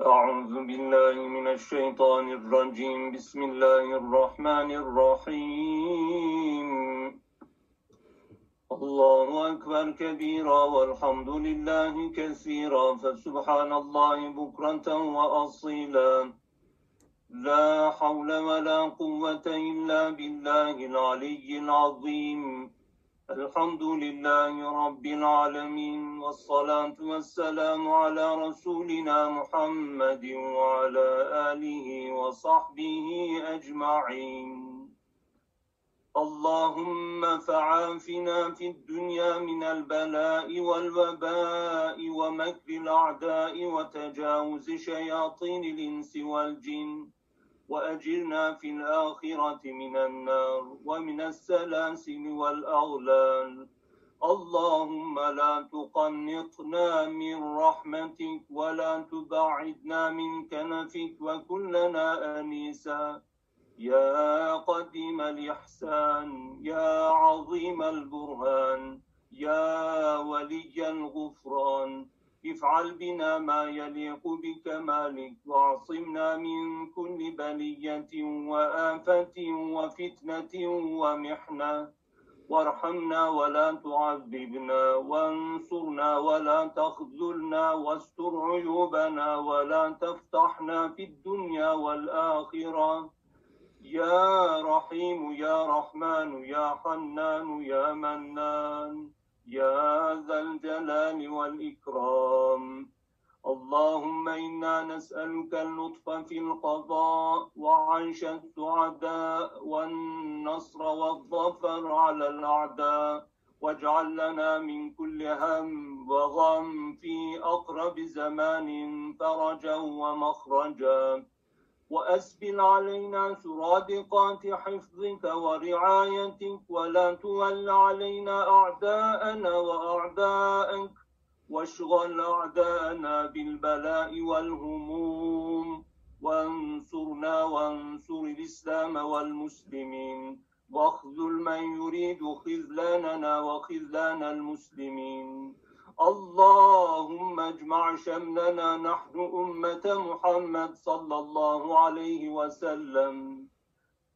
أعوذ بالله من الشيطان الرجيم. بسم الله الرحمن الرحيم. الله أكبر كبيرا والحمد لله كثيرا. فسبحان الله بكرة وأصيلا. لا حول ولا قوة إلا بالله العلي العظيم. الحمد لله رب العالمين والصلاة والسلام على رسولنا محمد وعلى آله وصحبه أجمعين. اللهم فعافنا في الدنيا من البلاء والوباء ومكر الأعداء وتجاوز شياطين الإنس والجن. وأجرنا في الآخرة من النار ومن السلاسل والأغلال. اللهم لا تقنطنا من رحمتك ولا تبعدنا من كنفك وكلنا أنيسا. يا قديم الإحسان يا عظيم البرهان يا ولي الغفران افعل بنا ما يليق بكمالك واعصمنا من كل بلية وآفة وفتنة ومحنة. وارحمنا ولا تعذبنا وانصرنا ولا تخذلنا واستر عيوبنا ولا تفتحنا في الدنيا والآخرة. يا رحيم يا رحمن يا حنان يا منان. يا ذا الجلال والإكرام. اللهم إنا نسألك اللطف في القضاء وعيش السعداء والنصر والظفر على الأعداء. واجعل لنا من كل هم وغم في أقرب زمان فرجا ومخرجا. وأسبل علينا سرادقات حفظك ورعايتك ولا تول علينا أعداءنا وأعداءك واشغل أعداءنا بالبلاء والهموم وانصرنا وانصر الإسلام والمسلمين واخذل من يريد خذلاننا وخذلان المسلمين اللهم اجمع شملنا نحن أمة محمد صلى الله عليه وسلم.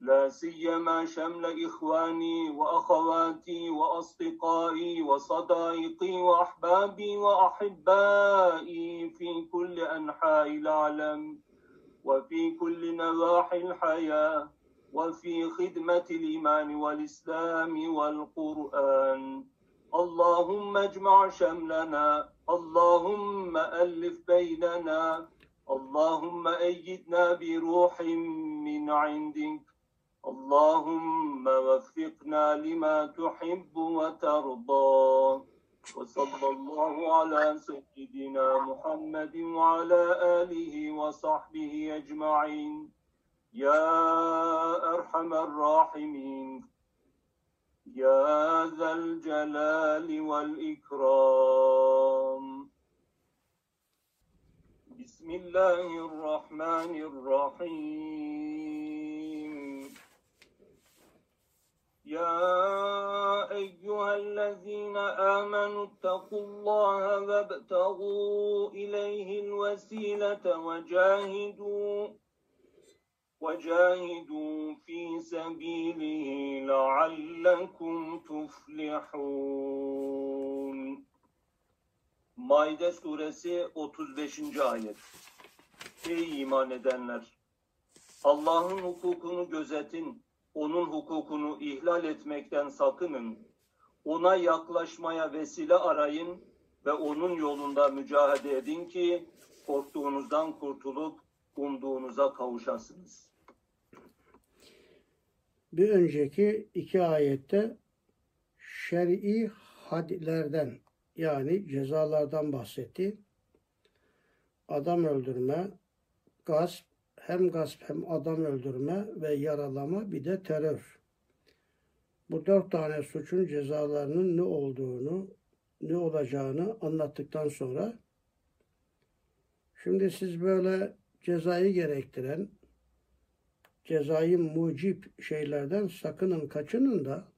لا سيما شمل إخواني وأخواتي وأصدقائي وصدائقي وأحبابي وأحبائي في كل أنحاء العالم وفي كل نواحي الحياة وفي خدمة الإيمان والإسلام والقرآن. اللهم اجمع شملنا. اللهم ألف بيننا. اللهم أيدنا بروح من عندك. اللهم وفقنا لما تحب وترضى. وصلى الله على سيدنا محمد وعلى آله وصحبه أجمعين. يا أرحم الراحمين. يا ذا الجلال والإكرام. بسم الله الرحمن الرحيم. يا أيها الذين آمنوا اتقوا الله وابتغوا إليه الوسيلة وجاهدوا وجاهدوا في سبيله لعلكم تفلحون Maide suresi 35. ayet. Ey iman edenler! Allah'ın hukukunu gözetin, onun hukukunu ihlal etmekten sakının. Ona yaklaşmaya vesile arayın ve onun yolunda mücadele edin ki korktuğunuzdan kurtulup umduğunuza kavuşasınız. Bir önceki iki ayette şer'i hadlerden yani cezalardan bahsetti. Adam öldürme, gasp, hem gasp hem adam öldürme ve yaralama bir de terör. Bu dört tane suçun cezalarının ne olduğunu, ne olacağını anlattıktan sonra şimdi siz böyle cezayı gerektiren, cezayı mucip şeylerden sakının, kaçının da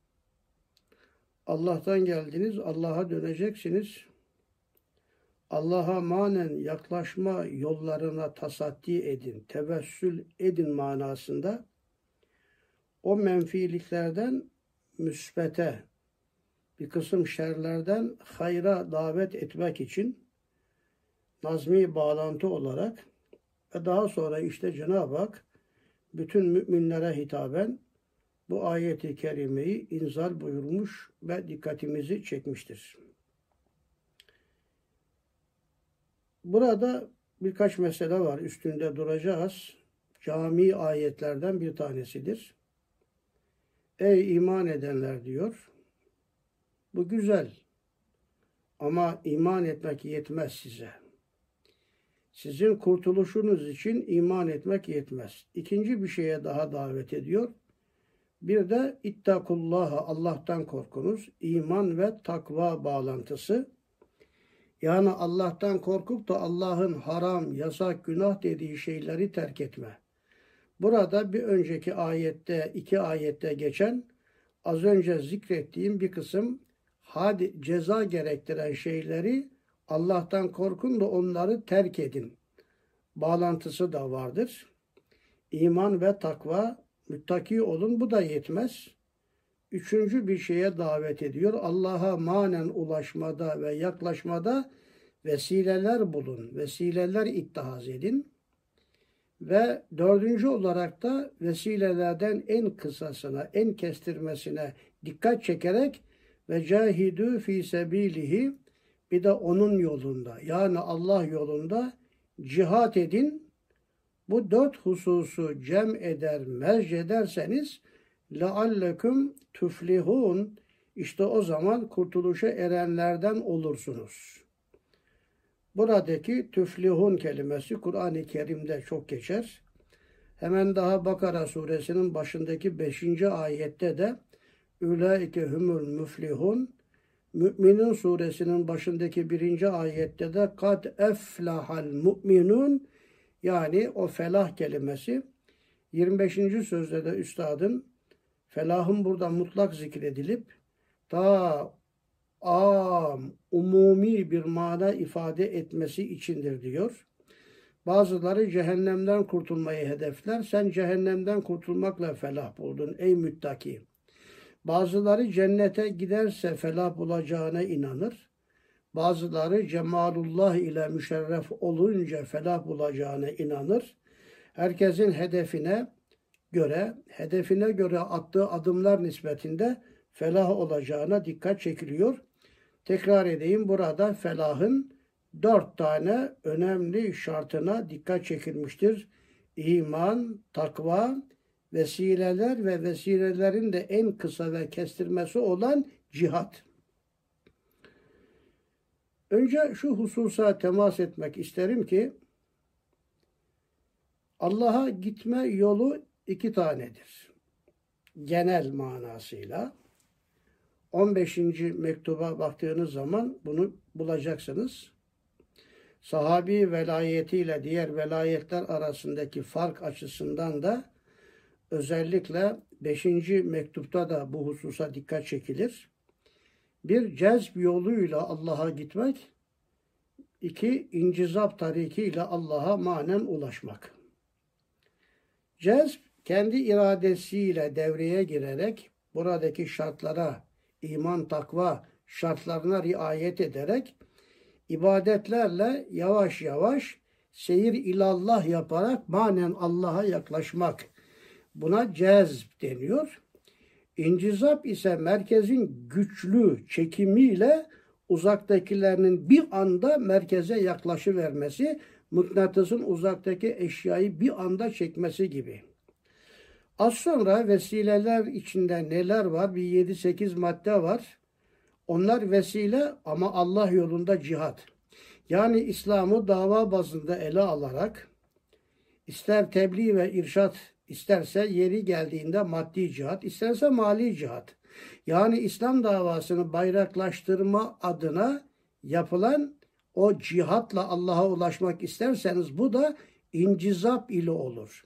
Allah'tan geldiniz, Allah'a döneceksiniz. Allah'a manen yaklaşma yollarına tasaddi edin, tevessül edin manasında o menfiliklerden müsbete, bir kısım şerlerden hayra davet etmek için nazmi bağlantı olarak ve daha sonra işte Cenab-ı Hak bütün müminlere hitaben bu ayeti kerimeyi inzal buyurmuş ve dikkatimizi çekmiştir. Burada birkaç mesele var. Üstünde duracağız. Cami ayetlerden bir tanesidir. Ey iman edenler diyor. Bu güzel. Ama iman etmek yetmez size. Sizin kurtuluşunuz için iman etmek yetmez. İkinci bir şeye daha davet ediyor. Bir de ittakullaha Allah'tan korkunuz. iman ve takva bağlantısı. Yani Allah'tan korkup da Allah'ın haram, yasak, günah dediği şeyleri terk etme. Burada bir önceki ayette, iki ayette geçen az önce zikrettiğim bir kısım hadi ceza gerektiren şeyleri Allah'tan korkun da onları terk edin. Bağlantısı da vardır. İman ve takva müttaki olun bu da yetmez. Üçüncü bir şeye davet ediyor. Allah'a manen ulaşmada ve yaklaşmada vesileler bulun, vesileler ittihaz edin. Ve dördüncü olarak da vesilelerden en kısasına, en kestirmesine dikkat çekerek ve cahidü fi sebilihi bir de onun yolunda yani Allah yolunda cihat edin. Bu dört hususu cem eder, merc ederseniz leallekum tuflihun işte o zaman kurtuluşa erenlerden olursunuz. Buradaki tüflihun kelimesi Kur'an-ı Kerim'de çok geçer. Hemen daha Bakara suresinin başındaki 5. ayette de Ülaike humul müflihun Müminin suresinin başındaki birinci ayette de kad eflahal mu'minun yani o felah kelimesi 25. sözde de üstadın felahın burada mutlak zikredilip ta am, umumi bir mana ifade etmesi içindir diyor. Bazıları cehennemden kurtulmayı hedefler. Sen cehennemden kurtulmakla felah buldun ey müttaki. Bazıları cennete giderse felah bulacağına inanır. Bazıları cemalullah ile müşerref olunca felah bulacağına inanır. Herkesin hedefine göre, hedefine göre attığı adımlar nispetinde felah olacağına dikkat çekiliyor. Tekrar edeyim burada felahın dört tane önemli şartına dikkat çekilmiştir. İman, takva, vesileler ve vesilelerin de en kısa ve kestirmesi olan cihat. Önce şu hususa temas etmek isterim ki Allah'a gitme yolu iki tanedir. Genel manasıyla 15. mektuba baktığınız zaman bunu bulacaksınız. Sahabi velayetiyle diğer velayetler arasındaki fark açısından da özellikle 5. mektupta da bu hususa dikkat çekilir. Bir cezb yoluyla Allah'a gitmek, iki incizap tarikiyle Allah'a manen ulaşmak. Cezb kendi iradesiyle devreye girerek buradaki şartlara iman, takva şartlarına riayet ederek ibadetlerle yavaş yavaş seyir ilallah yaparak manen Allah'a yaklaşmak. Buna cezb deniyor. İncizap ise merkezin güçlü çekimiyle uzaktakilerinin bir anda merkeze yaklaşıvermesi, mıknatısın uzaktaki eşyayı bir anda çekmesi gibi. Az sonra vesileler içinde neler var? Bir 7-8 madde var. Onlar vesile ama Allah yolunda cihat. Yani İslam'ı dava bazında ele alarak ister tebliğ ve irşat isterse yeri geldiğinde maddi cihat, isterse mali cihat. Yani İslam davasını bayraklaştırma adına yapılan o cihatla Allah'a ulaşmak isterseniz bu da incizap ile olur.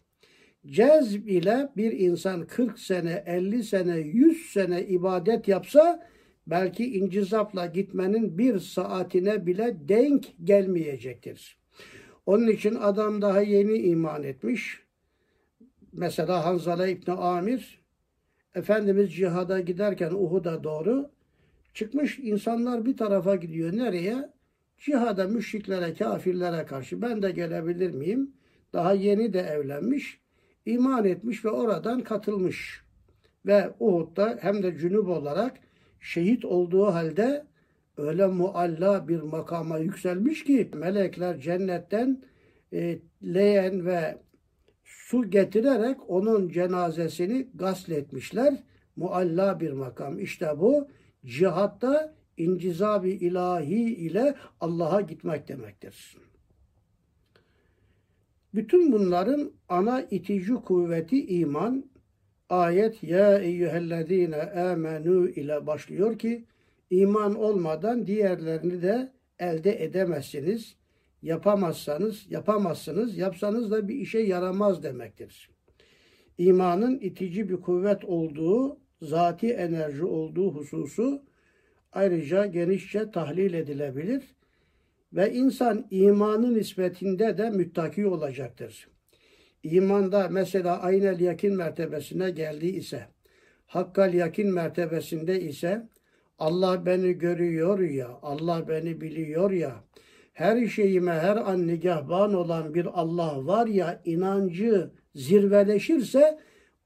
Cezb ile bir insan 40 sene, 50 sene, 100 sene ibadet yapsa belki incizapla gitmenin bir saatine bile denk gelmeyecektir. Onun için adam daha yeni iman etmiş. Mesela Hanzala İbni Amir, Efendimiz cihada giderken Uhud'a doğru çıkmış insanlar bir tarafa gidiyor. Nereye? Cihada müşriklere, kafirlere karşı ben de gelebilir miyim? Daha yeni de evlenmiş, iman etmiş ve oradan katılmış. Ve Uhud'da hem de cünüp olarak şehit olduğu halde öyle mualla bir makama yükselmiş ki melekler cennetten e, leğen ve su getirerek onun cenazesini gasletmişler. Mualla bir makam. İşte bu cihatta incizab-ı ilahi ile Allah'a gitmek demektir. Bütün bunların ana itici kuvveti iman. Ayet ya eyyühellezine amenu ile başlıyor ki iman olmadan diğerlerini de elde edemezsiniz. Yapamazsanız, yapamazsınız, yapsanız da bir işe yaramaz demektir. İmanın itici bir kuvvet olduğu, zati enerji olduğu hususu ayrıca genişçe tahlil edilebilir ve insan imanın nispetinde de müttaki olacaktır. İmanda mesela aynel yakin mertebesine geldi ise, hakkal yakin mertebesinde ise Allah beni görüyor ya, Allah beni biliyor ya, her şeyime her an nigahban olan bir Allah var ya inancı zirveleşirse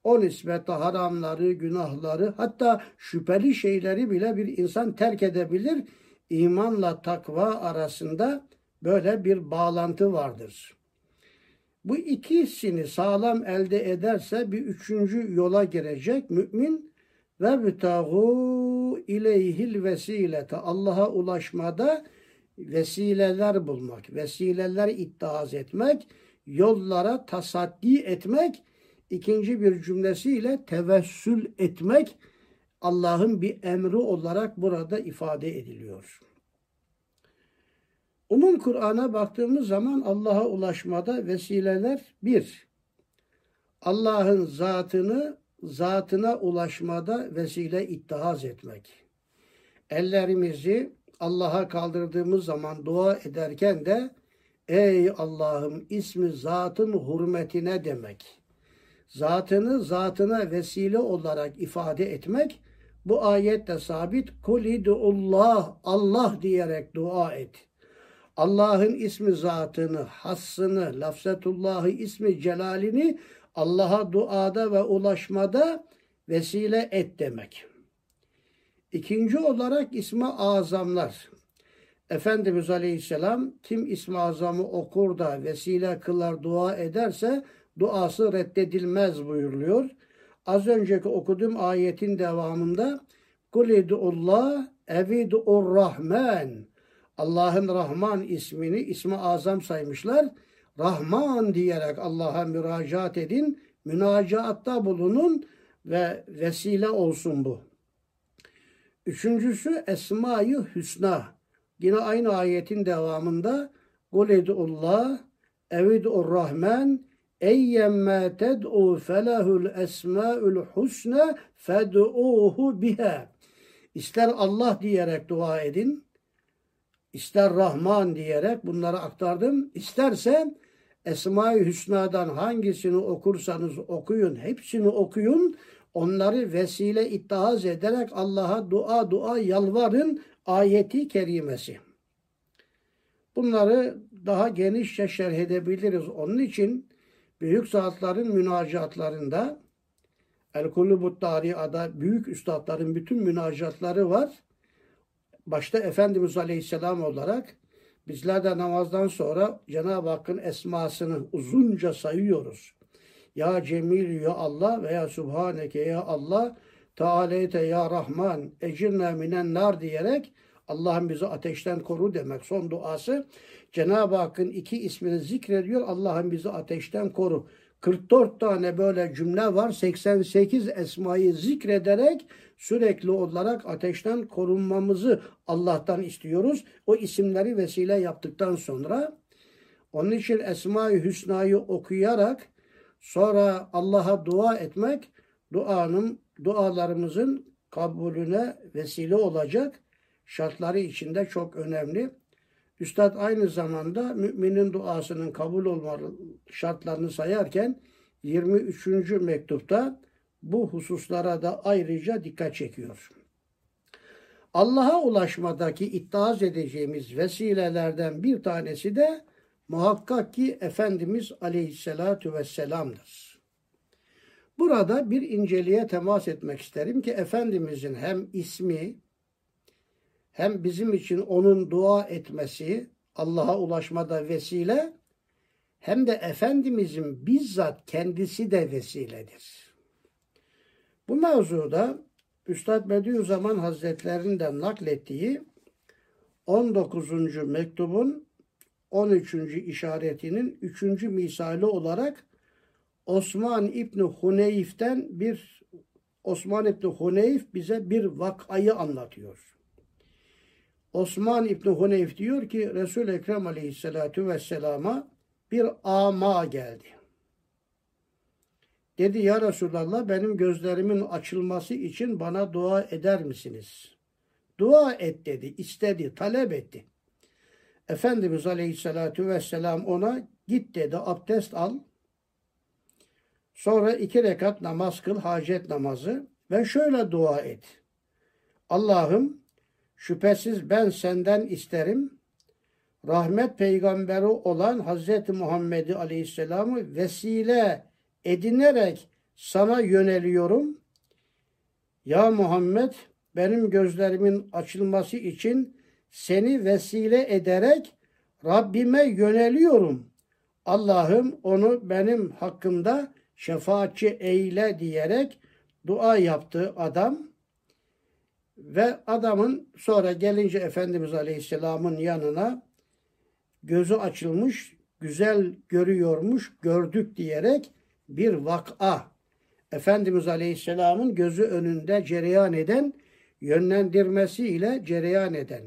o nispetle haramları, günahları hatta şüpheli şeyleri bile bir insan terk edebilir. İmanla takva arasında böyle bir bağlantı vardır. Bu ikisini sağlam elde ederse bir üçüncü yola girecek mümin ve bütahu ileyhil vesilete Allah'a ulaşmada vesileler bulmak, vesileler ittihaz etmek, yollara tasaddi etmek, ikinci bir cümlesiyle tevessül etmek Allah'ın bir emri olarak burada ifade ediliyor. Umum Kur'an'a baktığımız zaman Allah'a ulaşmada vesileler bir, Allah'ın zatını zatına ulaşmada vesile ittihaz etmek. Ellerimizi Allah'a kaldırdığımız zaman dua ederken de ey Allah'ım ismi zatın hürmetine demek. Zatını zatına vesile olarak ifade etmek bu ayette sabit. Kulidullah Allah diyerek dua et. Allah'ın ismi zatını, hassını, lafzetullahı ismi celalini Allah'a duada ve ulaşmada vesile et demek. İkinci olarak ismi azamlar. Efendimiz Aleyhisselam kim ismi azamı okur da vesile kılar dua ederse duası reddedilmez buyuruluyor. Az önceki okuduğum ayetin devamında Kulidullah evidur rahman Allah'ın Rahman ismini ismi azam saymışlar. Rahman diyerek Allah'a müracaat edin. Münacaatta bulunun ve vesile olsun bu. Üçüncüsü Esma-i Hüsna. Yine aynı ayetin devamında Kulidullah evidur Rahman eyyemme ted'u felehul esma'ul husna fed'uhu biha. İster Allah diyerek dua edin, ister Rahman diyerek bunları aktardım. İsterse Esma-i Hüsna'dan hangisini okursanız okuyun, hepsini okuyun. Onları vesile ittihaz ederek Allah'a dua dua yalvarın ayeti kerimesi. Bunları daha genişçe şerh edebiliriz. Onun için büyük zatların münacatlarında El Kulubut Tari'ada büyük üstadların bütün münacatları var. Başta Efendimiz Aleyhisselam olarak bizler de namazdan sonra Cenab-ı Hakk'ın esmasını uzunca sayıyoruz. Ya Cemil ya Allah veya Subhaneke ya Allah Tealeyte ya Rahman ecirne minen nar diyerek Allah'ım bizi ateşten koru demek son duası. Cenab-ı Hakk'ın iki ismini zikrediyor. Allah'ım bizi ateşten koru. 44 tane böyle cümle var. 88 esmayı zikrederek sürekli olarak ateşten korunmamızı Allah'tan istiyoruz. O isimleri vesile yaptıktan sonra onun için Esma-i Hüsna'yı okuyarak sonra Allah'a dua etmek duanın dualarımızın kabulüne vesile olacak şartları içinde çok önemli. Üstad aynı zamanda müminin duasının kabul olma şartlarını sayarken 23. mektupta bu hususlara da ayrıca dikkat çekiyor. Allah'a ulaşmadaki iddiaz edeceğimiz vesilelerden bir tanesi de muhakkak ki Efendimiz Aleyhisselatü Vesselam'dır. Burada bir inceliğe temas etmek isterim ki Efendimizin hem ismi hem bizim için onun dua etmesi Allah'a ulaşmada vesile hem de Efendimizin bizzat kendisi de vesiledir. Bu mevzuda Üstad Bediüzzaman Hazretlerinden naklettiği 19. mektubun 13. işaretinin 3. misali olarak Osman İbni Huneyf'ten bir Osman İbni Huneyf bize bir vakayı anlatıyor. Osman İbni Huneyf diyor ki Resul-i Ekrem Aleyhisselatü Vesselam'a bir ama geldi. Dedi ya Resulallah benim gözlerimin açılması için bana dua eder misiniz? Dua et dedi, istedi, talep etti. Efendimiz Aleyhisselatü Vesselam ona git dedi, abdest al. Sonra iki rekat namaz kıl, hacet namazı ve şöyle dua et. Allah'ım şüphesiz ben senden isterim. Rahmet peygamberi olan Hazreti Muhammed'i Aleyhisselam'ı vesile edinerek sana yöneliyorum. Ya Muhammed benim gözlerimin açılması için seni vesile ederek Rabbime yöneliyorum. Allah'ım onu benim hakkımda şefaatçi eyle diyerek dua yaptı adam. Ve adamın sonra gelince Efendimiz Aleyhisselam'ın yanına gözü açılmış, güzel görüyormuş, gördük diyerek bir vak'a Efendimiz Aleyhisselam'ın gözü önünde cereyan eden, yönlendirmesiyle cereyan eden.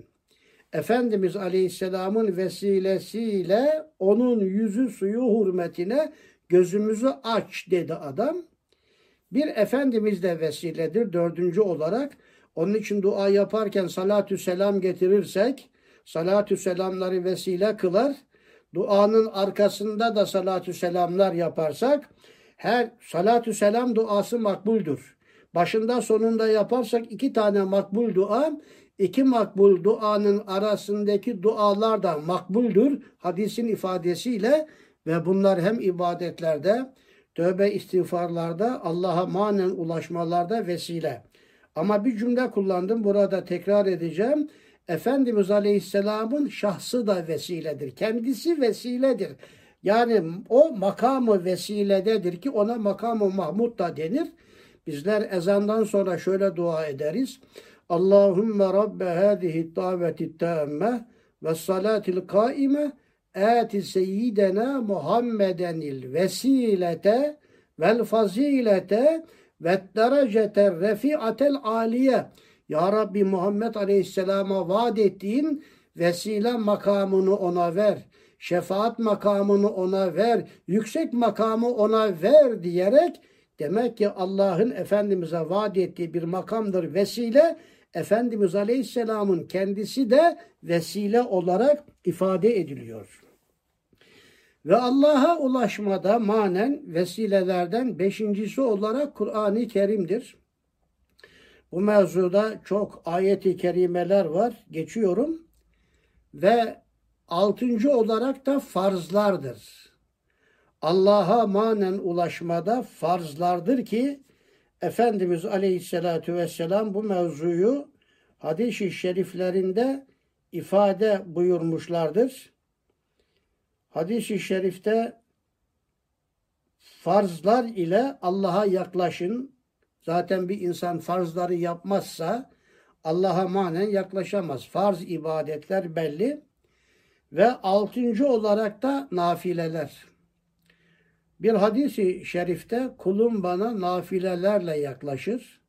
Efendimiz Aleyhisselam'ın vesilesiyle onun yüzü suyu hürmetine gözümüzü aç dedi adam. Bir Efendimiz de vesiledir dördüncü olarak. Onun için dua yaparken salatü selam getirirsek, salatü selamları vesile kılar. Duanın arkasında da salatü selamlar yaparsak, her salatü selam duası makbuldür. Başında sonunda yaparsak iki tane makbul dua, iki makbul duanın arasındaki dualar da makbuldür. Hadisin ifadesiyle ve bunlar hem ibadetlerde, tövbe istiğfarlarda, Allah'a manen ulaşmalarda vesile. Ama bir cümle kullandım burada tekrar edeceğim. Efendimiz Aleyhisselam'ın şahsı da vesiledir. Kendisi vesiledir. Yani o makamı vesilededir ki ona makamı Mahmud da denir. Bizler ezandan sonra şöyle dua ederiz. Allahümme Rabbe hâzihi daveti tâmme ve salatil kaime âti seyyidena Muhammedenil vesilete vel fazilete ve derecete refi'atel aliye. Ya Rabbi Muhammed Aleyhisselam'a vaat ettiğin vesile makamını ona ver. Şefaat makamını ona ver. Yüksek makamı ona ver diyerek demek ki Allah'ın Efendimiz'e vaat ettiği bir makamdır vesile. Efendimiz Aleyhisselam'ın kendisi de vesile olarak ifade ediliyor. Ve Allah'a ulaşmada manen vesilelerden beşincisi olarak Kur'an-ı Kerim'dir. Bu mevzuda çok ayeti kerimeler var. Geçiyorum. Ve altıncı olarak da farzlardır. Allah'a manen ulaşmada farzlardır ki Efendimiz Aleyhisselatü Vesselam bu mevzuyu hadis-i şeriflerinde ifade buyurmuşlardır. Hadis-i şerifte farzlar ile Allah'a yaklaşın. Zaten bir insan farzları yapmazsa Allah'a manen yaklaşamaz. Farz ibadetler belli. Ve altıncı olarak da nafileler. Bir hadisi şerifte kulum bana nafilelerle yaklaşır.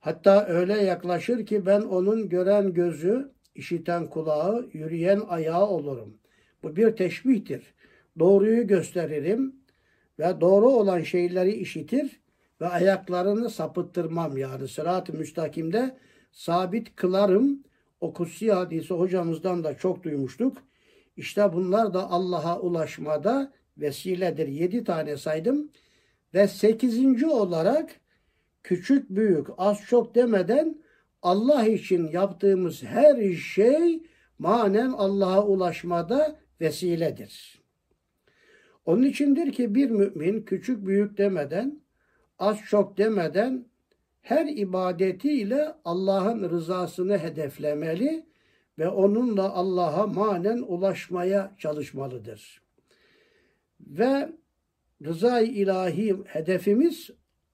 Hatta öyle yaklaşır ki ben onun gören gözü, işiten kulağı, yürüyen ayağı olurum. Bu bir teşbihtir. Doğruyu gösteririm ve doğru olan şeyleri işitir ve ayaklarını sapıttırmam yani sırat-ı müstakimde sabit kılarım. O kutsi hadisi hocamızdan da çok duymuştuk. İşte bunlar da Allah'a ulaşmada vesiledir. Yedi tane saydım. Ve sekizinci olarak küçük büyük az çok demeden Allah için yaptığımız her şey manen Allah'a ulaşmada vesiledir. Onun içindir ki bir mümin küçük büyük demeden, az çok demeden her ibadetiyle Allah'ın rızasını hedeflemeli ve onunla Allah'a manen ulaşmaya çalışmalıdır. Ve rızayı ilahi hedefimiz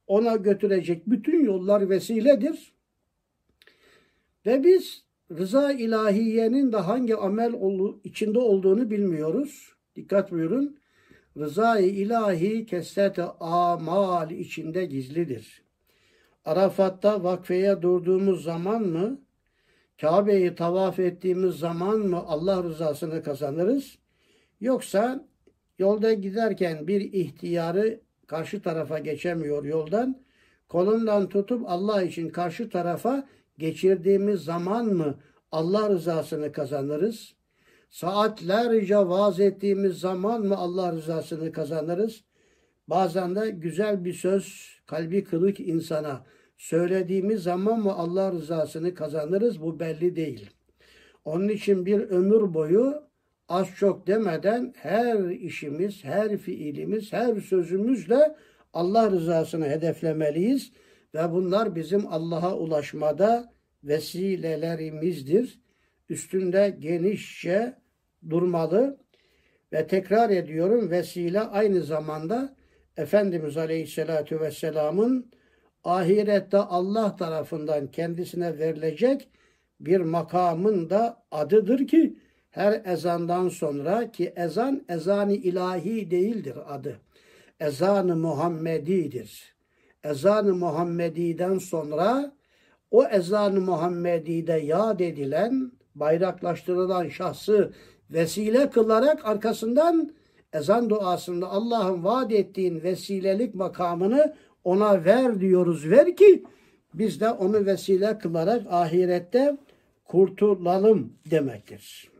ona götürecek bütün yollar vesiledir. Ve biz rıza ilahiyenin de hangi amel içinde olduğunu bilmiyoruz. Dikkat buyurun. Rıza-i ilahi kesrete amal içinde gizlidir. Arafat'ta vakfeye durduğumuz zaman mı, Kabe'yi tavaf ettiğimiz zaman mı Allah rızasını kazanırız? Yoksa yolda giderken bir ihtiyarı karşı tarafa geçemiyor yoldan, kolundan tutup Allah için karşı tarafa geçirdiğimiz zaman mı Allah rızasını kazanırız? Saatlerce vaaz ettiğimiz zaman mı Allah rızasını kazanırız? Bazen de güzel bir söz kalbi kırık insana söylediğimiz zaman mı Allah rızasını kazanırız? Bu belli değil. Onun için bir ömür boyu az çok demeden her işimiz, her fiilimiz, her sözümüzle Allah rızasını hedeflemeliyiz ve bunlar bizim Allah'a ulaşmada vesilelerimizdir. Üstünde genişçe durmalı ve tekrar ediyorum vesile aynı zamanda Efendimiz Aleyhisselatü Vesselam'ın ahirette Allah tarafından kendisine verilecek bir makamın da adıdır ki her ezandan sonra ki ezan ezani ilahi değildir adı. Ezan-ı Muhammedi'dir. Ezan-ı Muhammedi'den sonra o ezan-ı Muhammedi'de yad edilen, bayraklaştırılan şahsı vesile kılarak arkasından ezan duasında Allah'ın vaat ettiğin vesilelik makamını ona ver diyoruz. Ver ki biz de onu vesile kılarak ahirette kurtulalım demektir.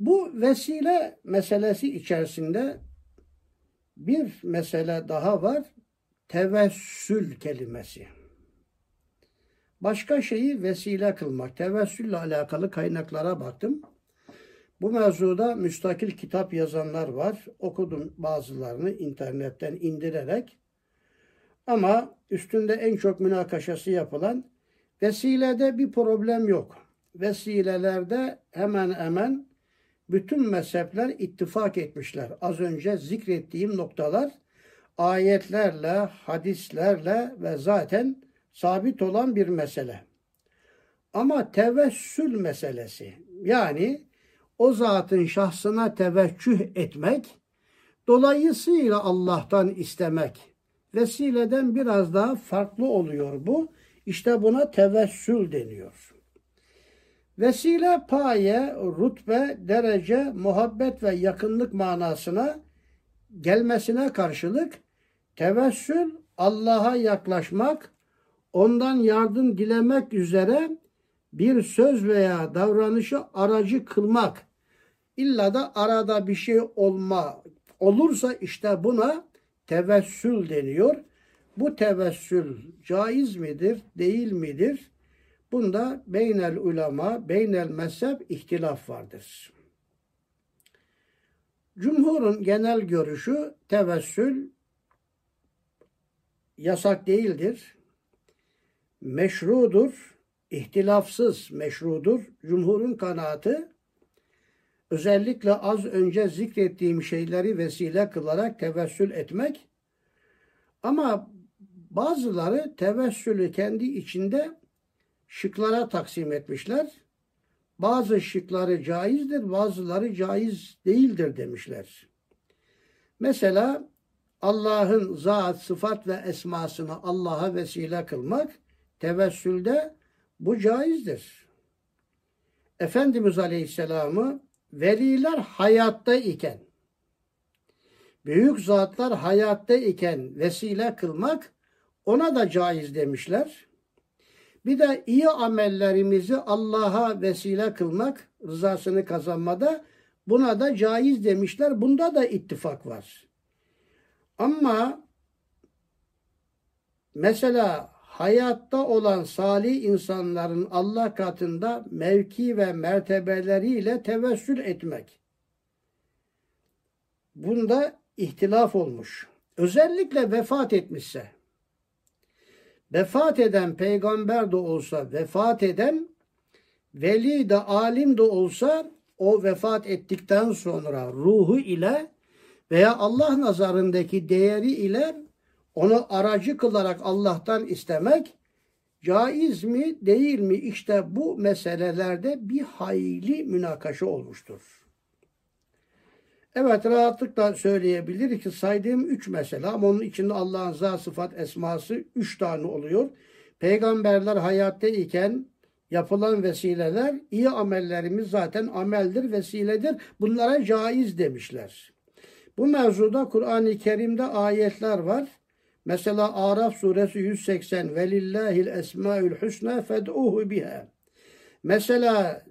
Bu vesile meselesi içerisinde bir mesele daha var. Tevessül kelimesi. Başka şeyi vesile kılmak. Tevessülle alakalı kaynaklara baktım. Bu mevzuda müstakil kitap yazanlar var. Okudum bazılarını internetten indirerek. Ama üstünde en çok münakaşası yapılan vesilede bir problem yok. Vesilelerde hemen hemen bütün mezhepler ittifak etmişler. Az önce zikrettiğim noktalar ayetlerle, hadislerle ve zaten sabit olan bir mesele. Ama tevessül meselesi yani o zatın şahsına teveccüh etmek, dolayısıyla Allah'tan istemek vesileden biraz daha farklı oluyor bu. İşte buna tevessül deniyor. Vesile paye, rutbe, derece, muhabbet ve yakınlık manasına gelmesine karşılık tevessül Allah'a yaklaşmak, ondan yardım dilemek üzere bir söz veya davranışı aracı kılmak. İlla da arada bir şey olma olursa işte buna tevessül deniyor. Bu tevessül caiz midir, değil midir? Bunda beynel ulema, beynel mezhep ihtilaf vardır. Cumhurun genel görüşü tevessül yasak değildir. Meşrudur, ihtilafsız meşrudur. Cumhurun kanaatı özellikle az önce zikrettiğim şeyleri vesile kılarak tevessül etmek ama bazıları tevessülü kendi içinde şıklara taksim etmişler. Bazı şıkları caizdir, bazıları caiz değildir demişler. Mesela Allah'ın zat, sıfat ve esmasını Allah'a vesile kılmak tevessülde bu caizdir. Efendimiz Aleyhisselam'ı veliler hayatta iken Büyük zatlar hayatta iken vesile kılmak ona da caiz demişler. Bir de iyi amellerimizi Allah'a vesile kılmak, rızasını kazanmada buna da caiz demişler. Bunda da ittifak var. Ama mesela hayatta olan salih insanların Allah katında mevki ve mertebeleriyle tevessül etmek. Bunda ihtilaf olmuş. Özellikle vefat etmişse. Vefat eden peygamber de olsa, vefat eden veli de alim de olsa o vefat ettikten sonra ruhu ile veya Allah nazarındaki değeri ile onu aracı kılarak Allah'tan istemek caiz mi değil mi? İşte bu meselelerde bir hayli münakaşa olmuştur. Evet rahatlıkla söyleyebilir ki saydığım üç mesele ama onun içinde Allah'ın zat sıfat esması üç tane oluyor. Peygamberler hayatta iken yapılan vesileler iyi amellerimiz zaten ameldir, vesiledir. Bunlara caiz demişler. Bu mevzuda Kur'an-ı Kerim'de ayetler var. Mesela Araf suresi 180 velillahil esmaül husna fed'uhu biha. Mesela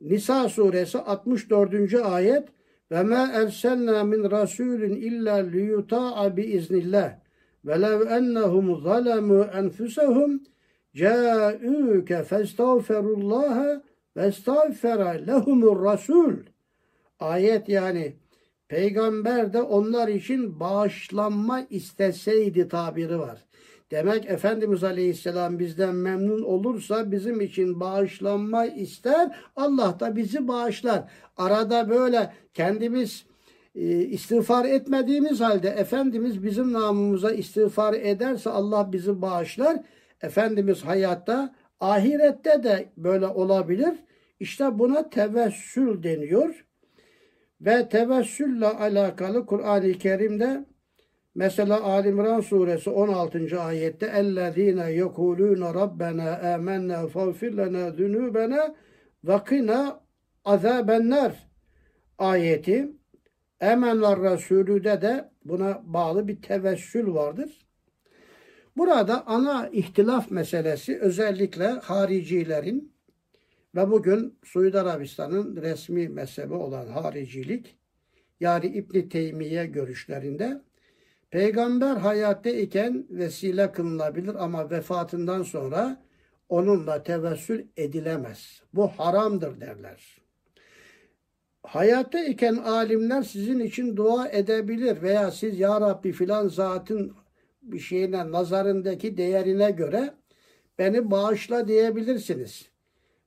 Nisa suresi 64. ayet ve ma erselna min rasulin illa liyuta'a bi iznillah ve lev ennehum zalemu enfusehum ca'uke festağfirullaha ve estağfera lehumur rasul. Ayet yani peygamber de onlar için bağışlanma isteseydi tabiri var. Demek Efendimiz Aleyhisselam bizden memnun olursa bizim için bağışlanma ister. Allah da bizi bağışlar. Arada böyle kendimiz e, istiğfar etmediğimiz halde Efendimiz bizim namımıza istiğfar ederse Allah bizi bağışlar. Efendimiz hayatta ahirette de böyle olabilir. İşte buna tevessül deniyor. Ve tevessülle alakalı Kur'an-ı Kerim'de Mesela Ali İmran suresi 16. ayette اَلَّذ۪ينَ يَقُولُونَ رَبَّنَا آمَنَّا فَغْفِرْ لَنَا ذُنُوبَنَا وَقِنَا عَذَابَ النَّارِ ayeti Emenler Resulü'de de buna bağlı bir tevessül vardır. Burada ana ihtilaf meselesi özellikle haricilerin ve bugün Suudi Arabistan'ın resmi mezhebi olan haricilik yani İbn Teymiye görüşlerinde Peygamber hayatta iken vesile kılınabilir ama vefatından sonra onunla tevessül edilemez. Bu haramdır derler. Hayatta iken alimler sizin için dua edebilir veya siz ya Rabbi filan zatın bir şeyine nazarındaki değerine göre beni bağışla diyebilirsiniz.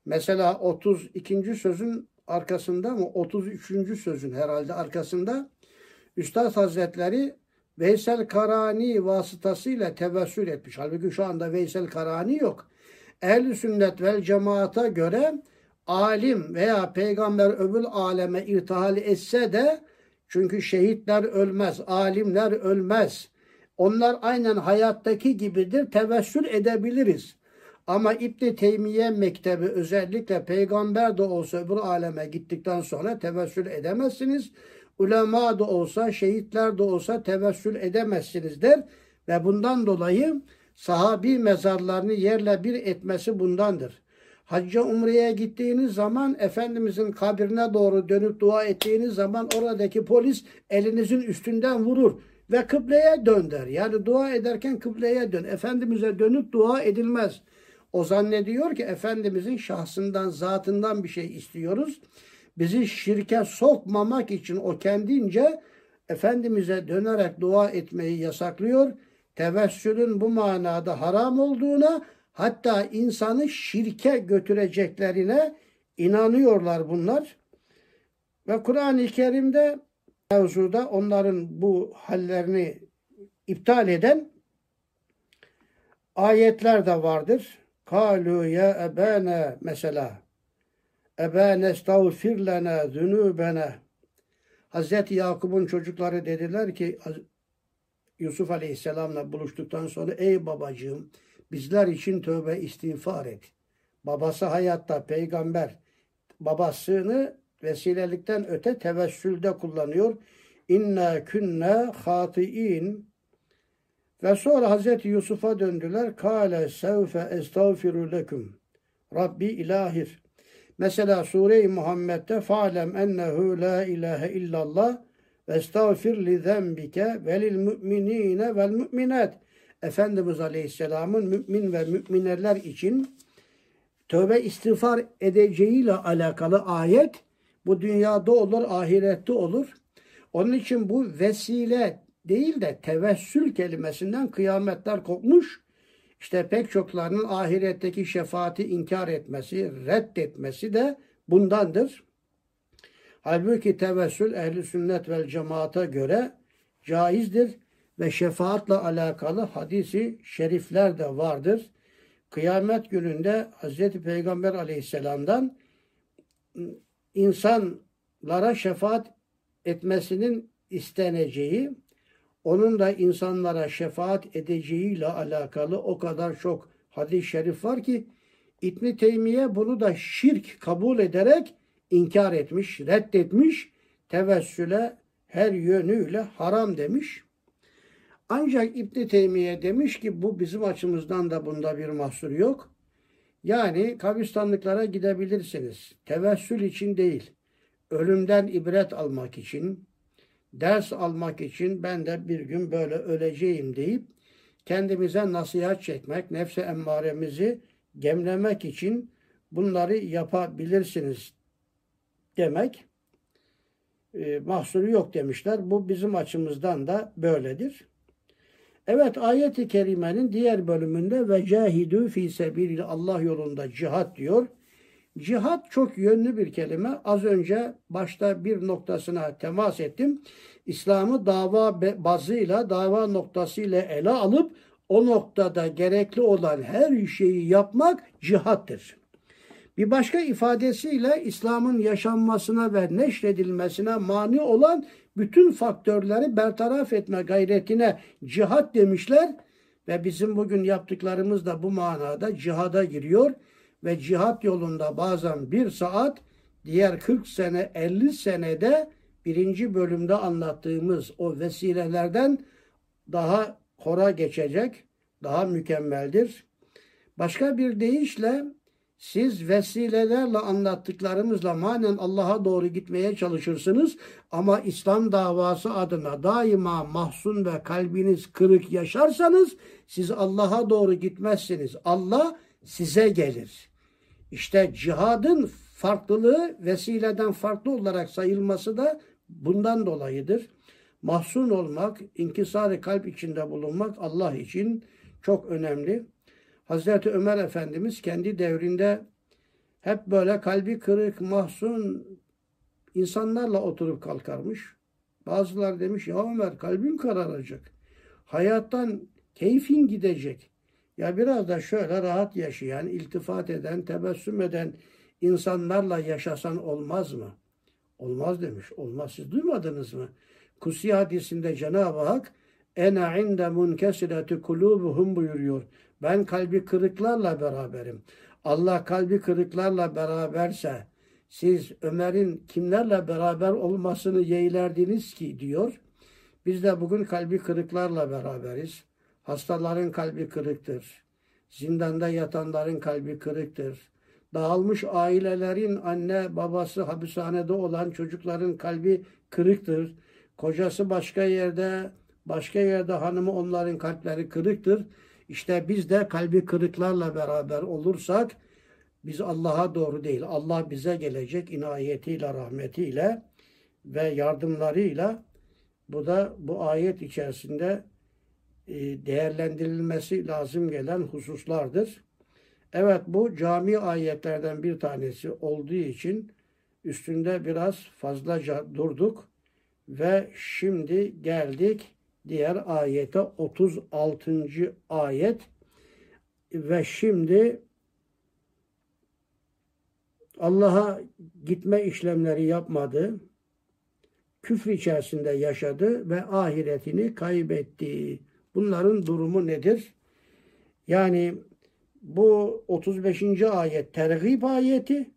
Mesela 32. sözün arkasında mı 33. sözün herhalde arkasında Üstad Hazretleri Veysel Karani vasıtasıyla tevessül etmiş. Halbuki şu anda Veysel Karani yok. Ehl-i sünnet vel cemaata göre alim veya peygamber öbür aleme irtihal etse de çünkü şehitler ölmez, alimler ölmez. Onlar aynen hayattaki gibidir. Tevessül edebiliriz. Ama İbn Teymiye mektebi özellikle peygamber de olsa öbür aleme gittikten sonra tevessül edemezsiniz ulema da olsa, şehitler de olsa tevessül edemezsiniz der. Ve bundan dolayı sahabi mezarlarını yerle bir etmesi bundandır. Hacca umreye gittiğiniz zaman Efendimizin kabrine doğru dönüp dua ettiğiniz zaman oradaki polis elinizin üstünden vurur ve kıbleye dön der. Yani dua ederken kıbleye dön. Efendimiz'e dönüp dua edilmez. O zannediyor ki Efendimizin şahsından, zatından bir şey istiyoruz bizi şirke sokmamak için o kendince Efendimiz'e dönerek dua etmeyi yasaklıyor. Tevessülün bu manada haram olduğuna hatta insanı şirke götüreceklerine inanıyorlar bunlar. Ve Kur'an-ı Kerim'de mevzuda onların bu hallerini iptal eden ayetler de vardır. Kalu ya ebene mesela Ebe nestağfir lena zünubena. Hazreti Yakup'un çocukları dediler ki Yusuf Aleyhisselam'la buluştuktan sonra ey babacığım bizler için tövbe istiğfar et. Babası hayatta peygamber babasını vesilelikten öte tevessülde kullanıyor. inna kunna hatiin ve sonra Hazreti Yusuf'a döndüler. Kale sevfe estağfiru leküm. Rabbi ilahir. Mesela Sure-i Muhammed'de fa'lem ennehu la ilahe illallah ve estağfir li zenbike ve lil müminine vel müminat. Efendimiz Aleyhisselam'ın mümin ve mümineler için tövbe istiğfar edeceğiyle alakalı ayet bu dünyada olur, ahirette olur. Onun için bu vesile değil de tevessül kelimesinden kıyametler kopmuş. İşte pek çoklarının ahiretteki şefaati inkar etmesi, reddetmesi de bundandır. Halbuki tevessül ehli sünnet vel cemaata göre caizdir ve şefaatla alakalı hadisi şerifler de vardır. Kıyamet gününde Hz. Peygamber aleyhisselamdan insanlara şefaat etmesinin isteneceği, onun da insanlara şefaat edeceğiyle alakalı o kadar çok hadis-i şerif var ki İbn Teymiye bunu da şirk kabul ederek inkar etmiş, reddetmiş, tevessüle her yönüyle haram demiş. Ancak İbn Teymiye demiş ki bu bizim açımızdan da bunda bir mahsur yok. Yani kabristanlıklara gidebilirsiniz. Tevessül için değil. Ölümden ibret almak için, ders almak için ben de bir gün böyle öleceğim deyip kendimize nasihat çekmek, nefse emmaremizi gemlemek için bunları yapabilirsiniz demek e, mahsuru yok demişler. Bu bizim açımızdan da böyledir. Evet ayet-i kerimenin diğer bölümünde ve cahidu fi sebilil Allah yolunda cihat diyor. Cihat çok yönlü bir kelime. Az önce başta bir noktasına temas ettim. İslam'ı dava bazıyla, dava noktasıyla ele alıp o noktada gerekli olan her şeyi yapmak cihattır. Bir başka ifadesiyle İslam'ın yaşanmasına ve neşredilmesine mani olan bütün faktörleri bertaraf etme gayretine cihat demişler ve bizim bugün yaptıklarımız da bu manada cihada giriyor ve cihat yolunda bazen bir saat diğer 40 sene 50 senede birinci bölümde anlattığımız o vesilelerden daha hora geçecek, daha mükemmeldir. Başka bir deyişle siz vesilelerle anlattıklarımızla manen Allah'a doğru gitmeye çalışırsınız ama İslam davası adına daima mahzun ve kalbiniz kırık yaşarsanız siz Allah'a doğru gitmezsiniz. Allah size gelir. İşte cihadın farklılığı vesileden farklı olarak sayılması da bundan dolayıdır. Mahzun olmak, inkisar kalp içinde bulunmak Allah için çok önemli. Hazreti Ömer Efendimiz kendi devrinde hep böyle kalbi kırık, mahzun insanlarla oturup kalkarmış. Bazılar demiş ya Ömer kalbim kararacak. Hayattan keyfin gidecek. Ya biraz da şöyle rahat yaşayan, iltifat eden, tebessüm eden insanlarla yaşasan olmaz mı? Olmaz demiş. Olmaz. Siz duymadınız mı? Kusi hadisinde Cenab-ı Hak ene inde munkesireti kulubuhum buyuruyor. Ben kalbi kırıklarla beraberim. Allah kalbi kırıklarla beraberse siz Ömer'in kimlerle beraber olmasını yeğlerdiniz ki diyor. Biz de bugün kalbi kırıklarla beraberiz. Hastaların kalbi kırıktır. Zindanda yatanların kalbi kırıktır. Dağılmış ailelerin anne babası hapishanede olan çocukların kalbi kırıktır. Kocası başka yerde, başka yerde hanımı onların kalpleri kırıktır. İşte biz de kalbi kırıklarla beraber olursak biz Allah'a doğru değil, Allah bize gelecek inayetiyle, rahmetiyle ve yardımlarıyla bu da bu ayet içerisinde değerlendirilmesi lazım gelen hususlardır. Evet bu cami ayetlerden bir tanesi olduğu için üstünde biraz fazlaca durduk ve şimdi geldik diğer ayete 36. ayet ve şimdi Allah'a gitme işlemleri yapmadı. Küfür içerisinde yaşadı ve ahiretini kaybetti. Bunların durumu nedir? Yani bu 35. ayet terhib ayeti,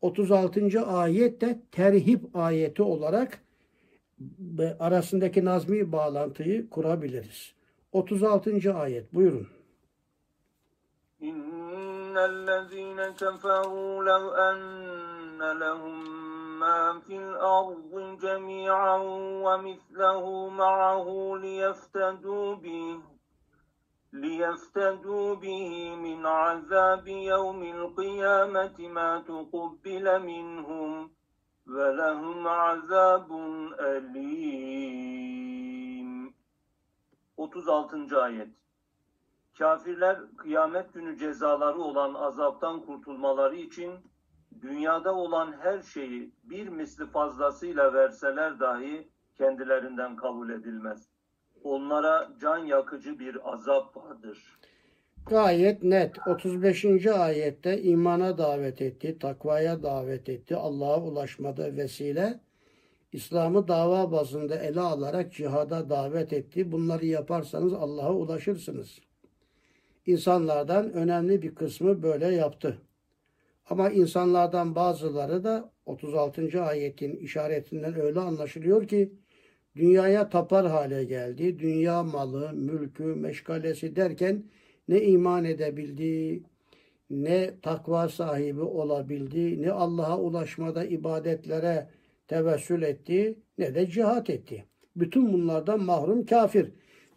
36. ayet de terhip ayeti olarak arasındaki nazmi bağlantıyı kurabiliriz. 36. ayet buyurun. İnnellezîne keferû lev enne lehum mâ fil ardı cemî'an ve mislehu ma'ahu liyeftedû bih ليفتدوا به من عذاب يوم القيامة ما تقبل منهم ولهم عذاب أليم 36. ayet Kafirler kıyamet günü cezaları olan azaptan kurtulmaları için dünyada olan her şeyi bir misli fazlasıyla verseler dahi kendilerinden kabul edilmez onlara can yakıcı bir azap vardır. Gayet net. 35. ayette imana davet etti, takvaya davet etti, Allah'a ulaşmada vesile, İslam'ı dava bazında ele alarak cihada davet etti. Bunları yaparsanız Allah'a ulaşırsınız. İnsanlardan önemli bir kısmı böyle yaptı. Ama insanlardan bazıları da 36. ayetin işaretinden öyle anlaşılıyor ki dünyaya tapar hale geldi. Dünya malı, mülkü, meşgalesi derken ne iman edebildi, ne takva sahibi olabildi, ne Allah'a ulaşmada ibadetlere tevessül etti, ne de cihat etti. Bütün bunlardan mahrum kafir.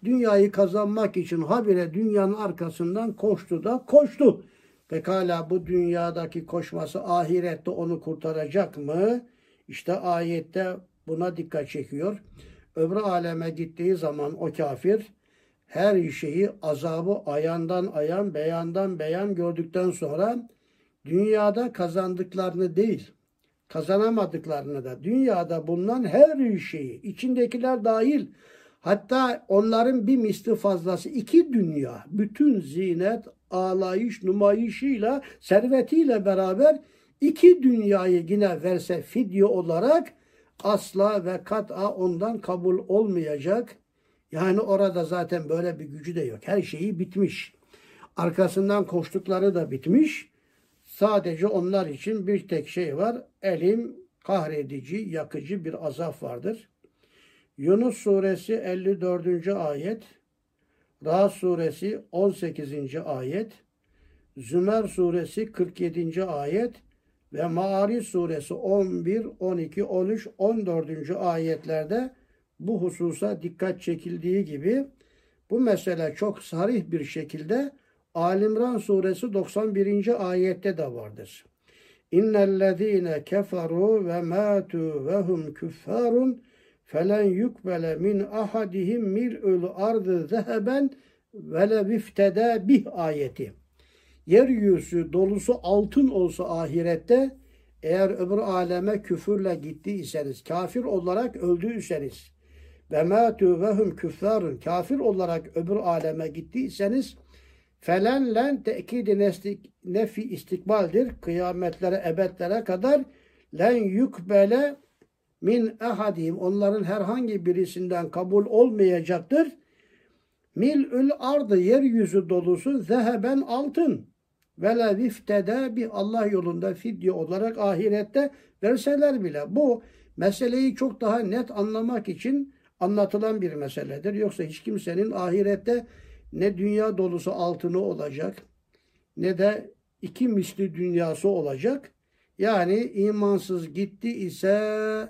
Dünyayı kazanmak için habire dünyanın arkasından koştu da koştu. Pekala bu dünyadaki koşması ahirette onu kurtaracak mı? İşte ayette buna dikkat çekiyor. Öbür aleme gittiği zaman o kafir her şeyi azabı ayandan ayan, beyandan beyan gördükten sonra dünyada kazandıklarını değil, kazanamadıklarını da dünyada bulunan her şeyi, içindekiler dahil, hatta onların bir misli fazlası iki dünya, bütün zinet, ağlayış, numayışıyla, servetiyle beraber iki dünyayı yine verse fidye olarak asla ve kat'a ondan kabul olmayacak. Yani orada zaten böyle bir gücü de yok. Her şeyi bitmiş. Arkasından koştukları da bitmiş. Sadece onlar için bir tek şey var. Elim kahredici, yakıcı bir azap vardır. Yunus suresi 54. ayet, Ra suresi 18. ayet, Zümer suresi 47. ayet ve Maari suresi 11, 12, 13, 14. ayetlerde bu hususa dikkat çekildiği gibi bu mesele çok sarih bir şekilde Alimran suresi 91. ayette de vardır. İnnellezîne keferû ve mâtû ve hum küffârun felen yukbele min ahadihim mil'ül ardı zeheben ve leviftede bih ayeti yeryüzü dolusu altın olsa ahirette eğer öbür aleme küfürle gittiyseniz, kafir olarak öldüyseniz ve mâtû ve hum küffârun kafir olarak öbür aleme gittiyseniz felen len tekidi nefi istikbaldir. Kıyametlere, ebedlere kadar len yukbele min ehadim onların herhangi birisinden kabul olmayacaktır. Mil'ül ardı yeryüzü dolusu zeheben altın ve viftede bir Allah yolunda fidye olarak ahirette verseler bile bu meseleyi çok daha net anlamak için anlatılan bir meseledir. Yoksa hiç kimsenin ahirette ne dünya dolusu altını olacak ne de iki misli dünyası olacak. Yani imansız gitti ise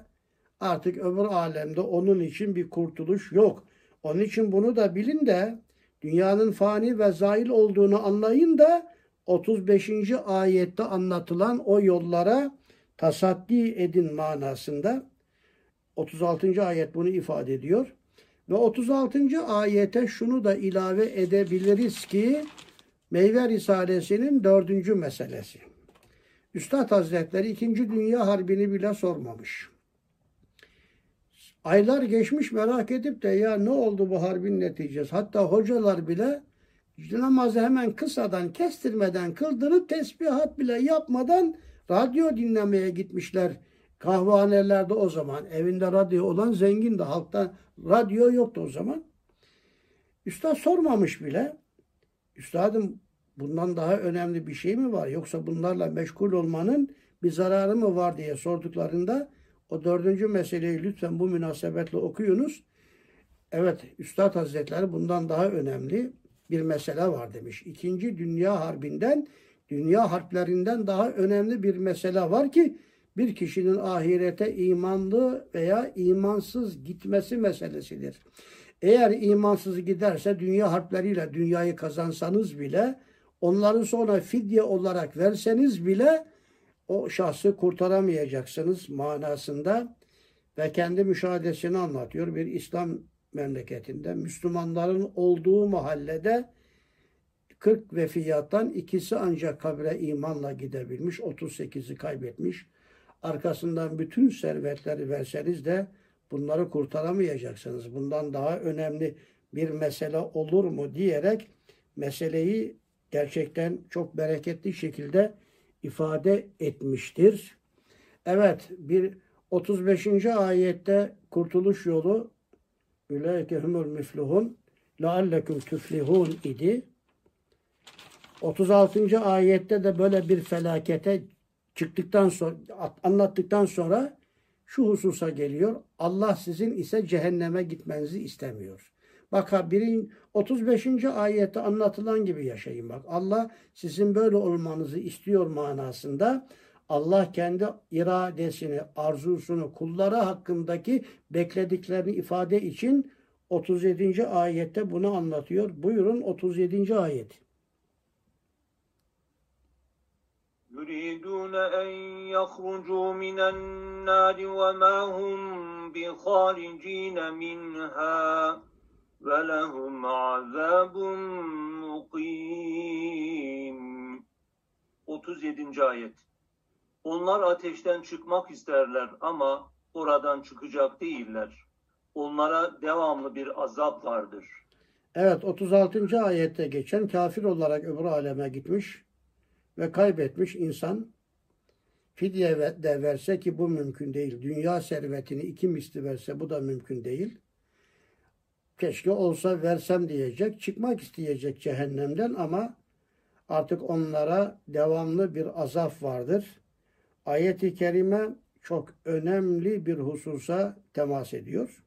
artık öbür alemde onun için bir kurtuluş yok. Onun için bunu da bilin de dünyanın fani ve zail olduğunu anlayın da 35. ayette anlatılan o yollara tasaddi edin manasında 36. ayet bunu ifade ediyor. Ve 36. ayete şunu da ilave edebiliriz ki Meyve Risalesi'nin dördüncü meselesi. Üstad Hazretleri 2. Dünya Harbi'ni bile sormamış. Aylar geçmiş merak edip de ya ne oldu bu harbin neticesi? Hatta hocalar bile namazı hemen kısadan kestirmeden kıldırıp tesbihat bile yapmadan radyo dinlemeye gitmişler. Kahvanelerde o zaman evinde radyo olan zengin de halkta radyo yoktu o zaman. Üstad sormamış bile. Üstadım bundan daha önemli bir şey mi var? Yoksa bunlarla meşgul olmanın bir zararı mı var diye sorduklarında O dördüncü meseleyi lütfen bu münasebetle okuyunuz. Evet, Üstad Hazretleri bundan daha önemli bir mesele var demiş. İkinci Dünya Harbi'nden, dünya harplerinden daha önemli bir mesele var ki bir kişinin ahirete imanlı veya imansız gitmesi meselesidir. Eğer imansız giderse dünya harpleriyle dünyayı kazansanız bile onları sonra fidye olarak verseniz bile o şahsı kurtaramayacaksınız manasında ve kendi müşahedesini anlatıyor. Bir İslam memleketinde Müslümanların olduğu mahallede 40 vefiyattan ikisi ancak kabre imanla gidebilmiş, 38'i kaybetmiş. Arkasından bütün servetleri verseniz de bunları kurtaramayacaksınız. Bundan daha önemli bir mesele olur mu diyerek meseleyi gerçekten çok bereketli şekilde ifade etmiştir. Evet bir 35. ayette kurtuluş yolu Ülâike humul müflihun leallekum tüflihun idi. 36. ayette de böyle bir felakete çıktıktan sonra anlattıktan sonra şu hususa geliyor. Allah sizin ise cehenneme gitmenizi istemiyor. Bak birin 35. ayette anlatılan gibi yaşayın bak. Allah sizin böyle olmanızı istiyor manasında. Allah kendi iradesini, arzusunu, kulları hakkındaki beklediklerini ifade için 37. ayette bunu anlatıyor. Buyurun 37. ayet. يريدون أن يخرجوا من النار وما هم بخارجين منها ولهم عذاب مقيم 37. ayet onlar ateşten çıkmak isterler ama oradan çıkacak değiller. Onlara devamlı bir azap vardır. Evet 36. ayette geçen kafir olarak öbür aleme gitmiş ve kaybetmiş insan fidye de verse ki bu mümkün değil. Dünya servetini iki misli verse bu da mümkün değil. Keşke olsa versem diyecek. Çıkmak isteyecek cehennemden ama artık onlara devamlı bir azap vardır. Ayet-i kerime çok önemli bir hususa temas ediyor.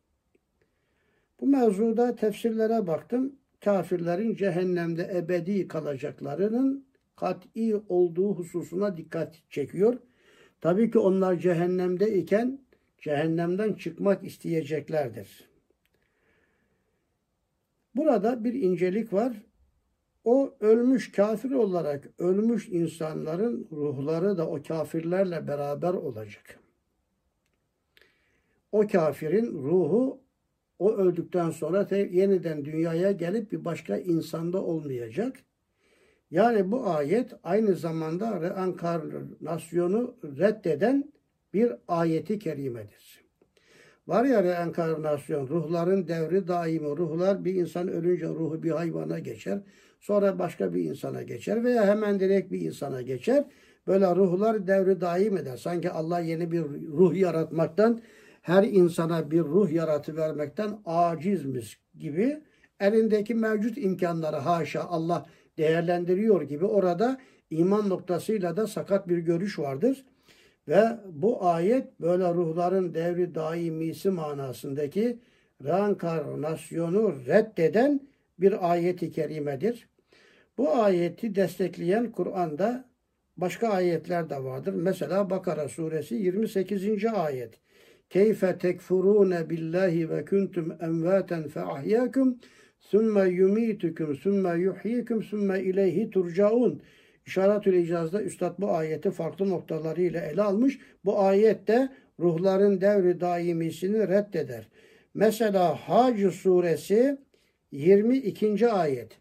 Bu mevzuda tefsirlere baktım. Kafirlerin cehennemde ebedi kalacaklarının kat'i olduğu hususuna dikkat çekiyor. Tabii ki onlar cehennemde iken cehennemden çıkmak isteyeceklerdir. Burada bir incelik var. O ölmüş kafir olarak ölmüş insanların ruhları da o kafirlerle beraber olacak. O kafirin ruhu o öldükten sonra yeniden dünyaya gelip bir başka insanda olmayacak. Yani bu ayet aynı zamanda reenkarnasyonu reddeden bir ayeti kerimedir. Var ya reenkarnasyon, ruhların devri daimi. Ruhlar bir insan ölünce ruhu bir hayvana geçer. Sonra başka bir insana geçer veya hemen direkt bir insana geçer. Böyle ruhlar devri daim eder. Sanki Allah yeni bir ruh yaratmaktan, her insana bir ruh yaratı vermekten acizmiş gibi elindeki mevcut imkanları haşa Allah değerlendiriyor gibi orada iman noktasıyla da sakat bir görüş vardır. Ve bu ayet böyle ruhların devri daimisi manasındaki reenkarnasyonu reddeden bir ayeti kerimedir. Bu ayeti destekleyen Kur'an'da başka ayetler de vardır. Mesela Bakara suresi 28. ayet. Keyfe tekfurune billahi ve kuntum emvaten fe ahyakum Sümme yumitukum sümme yuhyikum sümme ileyhi turcaun. İşaretül icazda Üstad bu ayeti farklı noktalarıyla ele almış. Bu ayette ruhların devri daimisini reddeder. Mesela Hac suresi 22. ayet.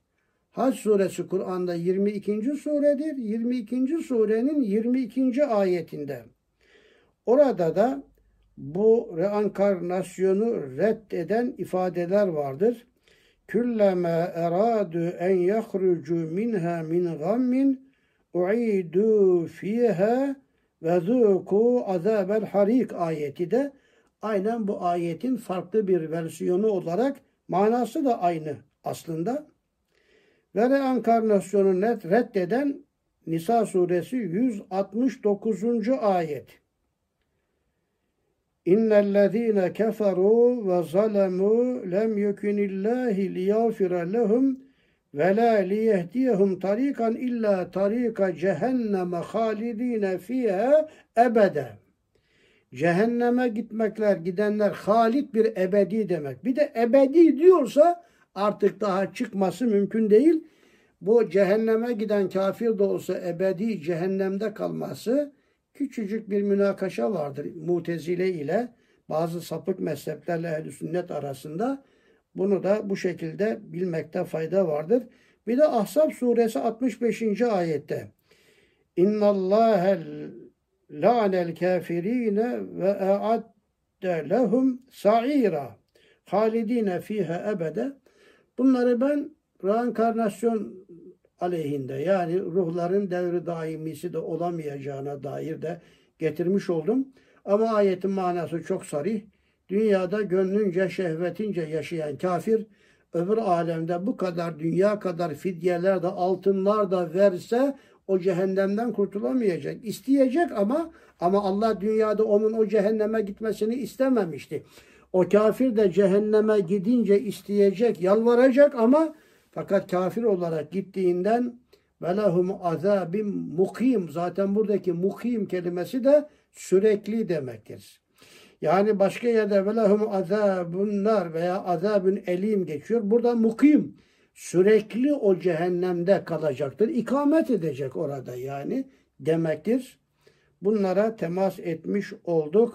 Hac suresi Kur'an'da 22. suredir. 22. surenin 22. ayetinde. Orada da bu reenkarnasyonu reddeden ifadeler vardır. Külleme eradu en yahrucu minha min gammin uidu fiha ve zuku azabel harik ayeti de aynen bu ayetin farklı bir versiyonu olarak manası da aynı aslında. Ve reenkarnasyonu net reddeden Nisa suresi 169. ayet. İnnellezîne keferû ve zalemû lem yekunillahi liyâfire lehum ve la liyehdiyehum tarikan illa tarika cehenneme halidine fiha ebede. Cehenneme gitmekler, gidenler halit bir ebedi demek. Bir de ebedi diyorsa artık daha çıkması mümkün değil. Bu cehenneme giden kafir de olsa ebedi cehennemde kalması küçücük bir münakaşa vardır Mutezile ile bazı sapık mezheplerle ehl sünnet arasında. Bunu da bu şekilde bilmekte fayda vardır. Bir de Ahzab suresi 65. ayette İnna Allahe la'nel kafirine ve e'adde lehum sa'ira halidine fiha ebede Bunları ben reenkarnasyon aleyhinde yani ruhların devri daimisi de olamayacağına dair de getirmiş oldum. Ama ayetin manası çok sarih. Dünyada gönlünce, şehvetince yaşayan kafir öbür alemde bu kadar dünya kadar fidyeler de altınlar da verse o cehennemden kurtulamayacak. İsteyecek ama ama Allah dünyada onun o cehenneme gitmesini istememişti. O kafir de cehenneme gidince isteyecek, yalvaracak ama fakat kafir olarak gittiğinden velahum azabim mukim zaten buradaki mukim kelimesi de sürekli demektir. Yani başka yerde velahum azabun nar veya azabun elim geçiyor. Burada mukim sürekli o cehennemde kalacaktır. İkamet edecek orada yani demektir. Bunlara temas etmiş olduk.